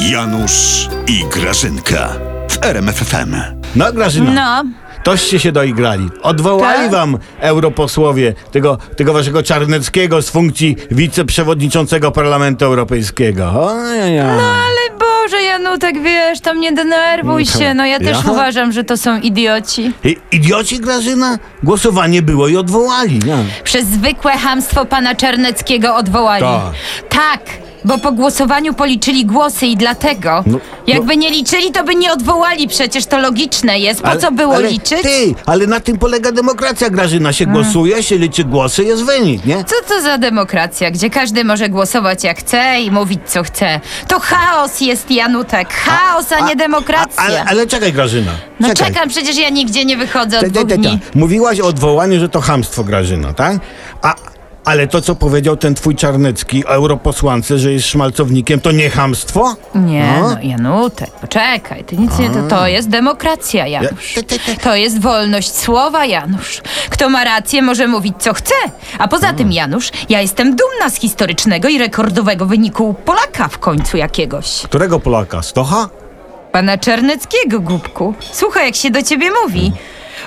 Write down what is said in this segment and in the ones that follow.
Janusz i Grażynka w RMFFM. No, Grażyna, No, toście się doigrali. Odwołali Tak? wam europosłowie tego, tego waszego Czarneckiego z funkcji wiceprzewodniczącego Parlamentu Europejskiego. Ojej. ale Boże, Janutek, wiesz, tam nie denerwuj się. No ja też Ja? uważam, że to są idioci. I- Idioci, Grażyna? Głosowanie było i odwołali. No. Przez zwykłe hamstwo pana Czerneckiego odwołali. Tak. Tak, bo po głosowaniu policzyli głosy i dlatego. No, Jakby nie liczyli, to by nie odwołali, przecież to logiczne jest. Po co było ale, liczyć? Ty, ale na tym polega demokracja, Grażyna. Się głosuje, się liczy głosy, jest wynik, nie? Co to za demokracja, gdzie każdy może głosować jak chce i mówić co chce? To chaos jest, Janutek. Chaos, a, nie demokracja. A, ale, ale czekaj, Grażyna. no czekaj. czekam, przecież ja nigdzie nie wychodzę od Te, te, dwóch te, te. dni. Mówiłaś o odwołaniu, że to hamstwo, Grażyna, tak? A, ale to, co powiedział ten twój Czarnecki europosłance, że jest szmalcownikiem, to nie hamstwo? Nie, No. no, Janutek, poczekaj, ty nic nie... To, to jest demokracja, Janusz. te. To jest wolność słowa, Janusz. Kto ma rację, może mówić co chce. A poza tym, Janusz, ja jestem dumna z historycznego i rekordowego wyniku Polaka w końcu jakiegoś. Którego Polaka? Stocha? Pana Czerneckiego, głupku. Słuchaj, jak się do ciebie mówi.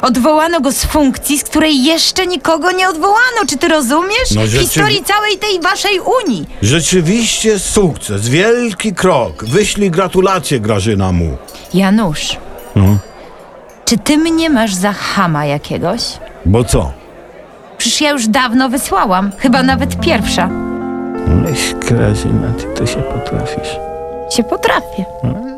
Odwołano go z funkcji, z której jeszcze nikogo nie odwołano. Czy ty rozumiesz? No, w rzeczy- historii całej tej waszej Unii. Rzeczywiście sukces, wielki krok. Wyślij gratulacje, Grażyna mu. Janusz, No. czy ty mnie masz za chama jakiegoś? Bo co? Przecież ja już dawno wysłałam, chyba nawet pierwsza. Leś, Grażyna, ty to się potrafisz. Się potrafię. No,